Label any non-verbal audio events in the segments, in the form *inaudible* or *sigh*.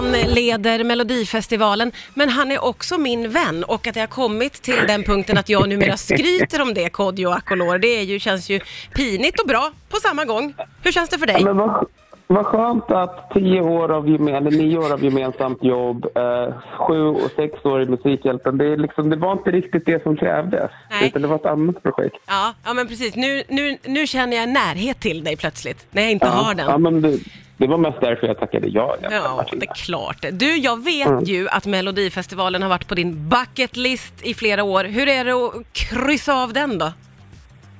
Han leder Melodifestivalen, men han är också min vän och att jag har kommit till den punkten att jag numera skryter om det, Kodjo Akolor, det är ju, känns ju pinigt och bra på samma gång. Hur känns det för dig? Ja, vad, skönt att tio år av geme- eller nio år av gemensamt jobb, eh, sju och sex år i Musikhjälpen, det, är liksom, det var inte riktigt det som krävdes. Nej. Utan det var ett annat projekt. Ja, ja men precis. Nu, nu, nu känner jag närhet till dig plötsligt, när jag inte har den. ja men det, det var mest därför jag tackade ja. Ja, Martina. det är klart. Du, jag vet Mm. ju att Melodifestivalen har varit på din bucket list i flera år. Hur är det att kryssa av den då?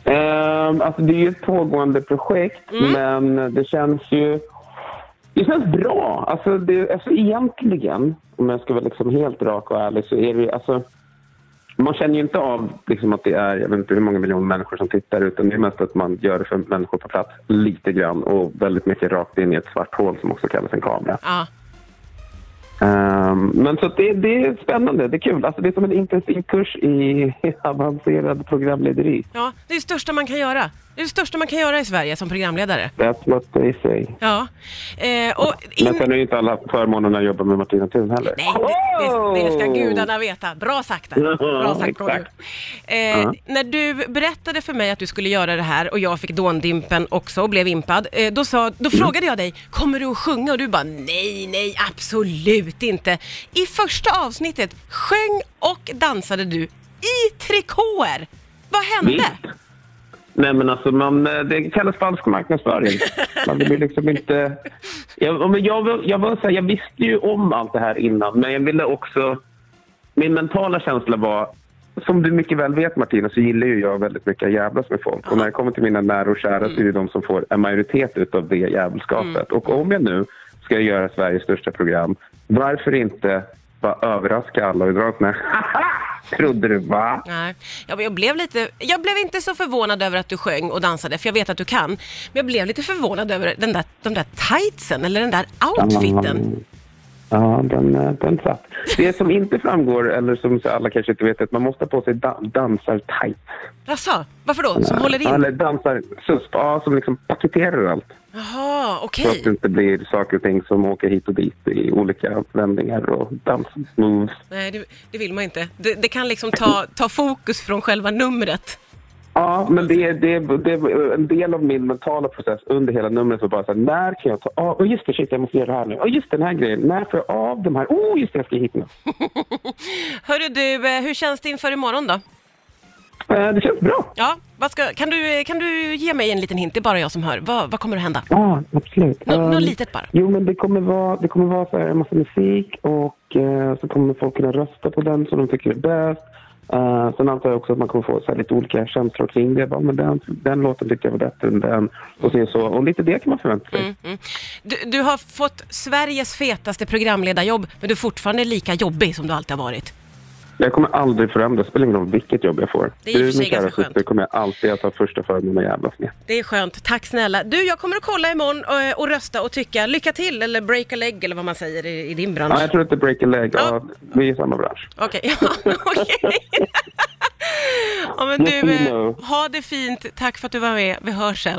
Ehm, alltså det är ju ett pågående projekt, Mm. men det känns ju... Det känns bra. Alltså, det, alltså egentligen, om jag ska vara liksom helt rak och ärlig, så är det ju... Alltså, man känner ju inte av liksom, att det är, jag vet inte hur många miljoner människor som tittar, utan det är mest att man gör det för människor på plats lite grann och väldigt mycket rakt in i ett svart hål som också kallas en kamera. Ja, Ehm, men så det, det är spännande, det är kul. Alltså, det är som en intensiv kurs i *laughs* avancerad programlederi. ja, det är det största man kan göra. Det är det största man kan göra i Sverige som programledare. That's what they say. Ja. Eh, och Men in... sen är ju inte alla förmånen att jobba med Martina Thun heller. Nej, det, det, det ska gudarna veta. Bra sagt där. *laughs* Bra sagt. Exakt. Eh, Ja. När du berättade för mig att du skulle göra det här och jag fick dåndimpen också och blev impad, eh, då, sa, då frågade jag dig, kommer du att sjunga? Och du bara, nej, nej, absolut inte. I första avsnittet sjöng och dansade du i trikåer. Vad hände? Visst. Nej men alltså man, det kallas falsk marknadsföring. *laughs* Man vill liksom inte... Jag, men jag, jag, var så här, jag visste ju om allt det här innan men jag ville också... Min mentala känsla var som du mycket väl vet Martina så gillar ju jag väldigt mycket att jävlas med folk. Och när det kommer till mina nära och kära så är det de som får en majoritet utav det jävelskapet. Och om jag nu ska göra Sveriges största program, varför inte bara överraska alla och dra Haha! Trodde du va? Nej, jag, jag, blev lite, jag blev inte så förvånad över att du sjöng och dansade, för jag vet att du kan. Men jag blev lite förvånad över den där, de där tightsen, eller den där outfiten. Ja, den, eh, den satt. Det som inte framgår, eller som alla kanske inte vet, är att man måste ha på sig da- dansar-tights. Jaså, varför då? Som håller in? Eller dansar-susp, ja, som liksom paketerar allt. Jaha, Så okej. att det inte blir saker och ting som åker hit och dit i olika vändningar och dansmoves. Nej, det, det vill man inte. Det, det kan liksom ta, ta fokus från själva numret. Ja, men det är, det, är, det är en del av min mentala process under hela numret var bara så här, när kan jag ta av, oh, just det, shit, jag måste göra det här nu, oh, just den här grejen, när får jag av de här, oh, just det, jag ska hit nu. *laughs* Hörru du, eh, hur känns det inför imorgon då? Eh, Det känns bra. Ja, vad ska, kan, du, kan du ge mig en liten hint? Det är bara jag som hör. Vad, vad kommer att hända? Ja, absolut. Nå, något Ehm, litet bara. Jo, men det kommer vara, det kommer vara så här en massa musik och eh, så kommer folk kunna rösta på den som de tycker är bäst. Uh, sen antar jag också att man kommer få så lite olika känslor kring det. Bara, men den, den låten tyckte jag var bättre än den. Och, så, så, och lite det kan man förvänta sig. Mm, mm. Du, du har fått Sveriges fetaste programledarjobb, men du är fortfarande lika jobbig som du alltid har varit. Jag kommer aldrig förändras. Det spelar ingen roll vilket jobb jag får. Det är i och för sig ganska skönt. syster, kommer jag alltid att ha första förmånen att jävlas med. Det är skönt. Tack snälla. Du, jag kommer att kolla imorgon och, och rösta och tycka lycka till eller break a leg eller vad man säger i, i din bransch. Ja, jag tror att det är break a leg. Ja. Ja, vi är i samma bransch. Okej, ja, *laughs* okej. *laughs* ja, men du, eh, ha det fint. Tack för att du var med. Vi hörs sen.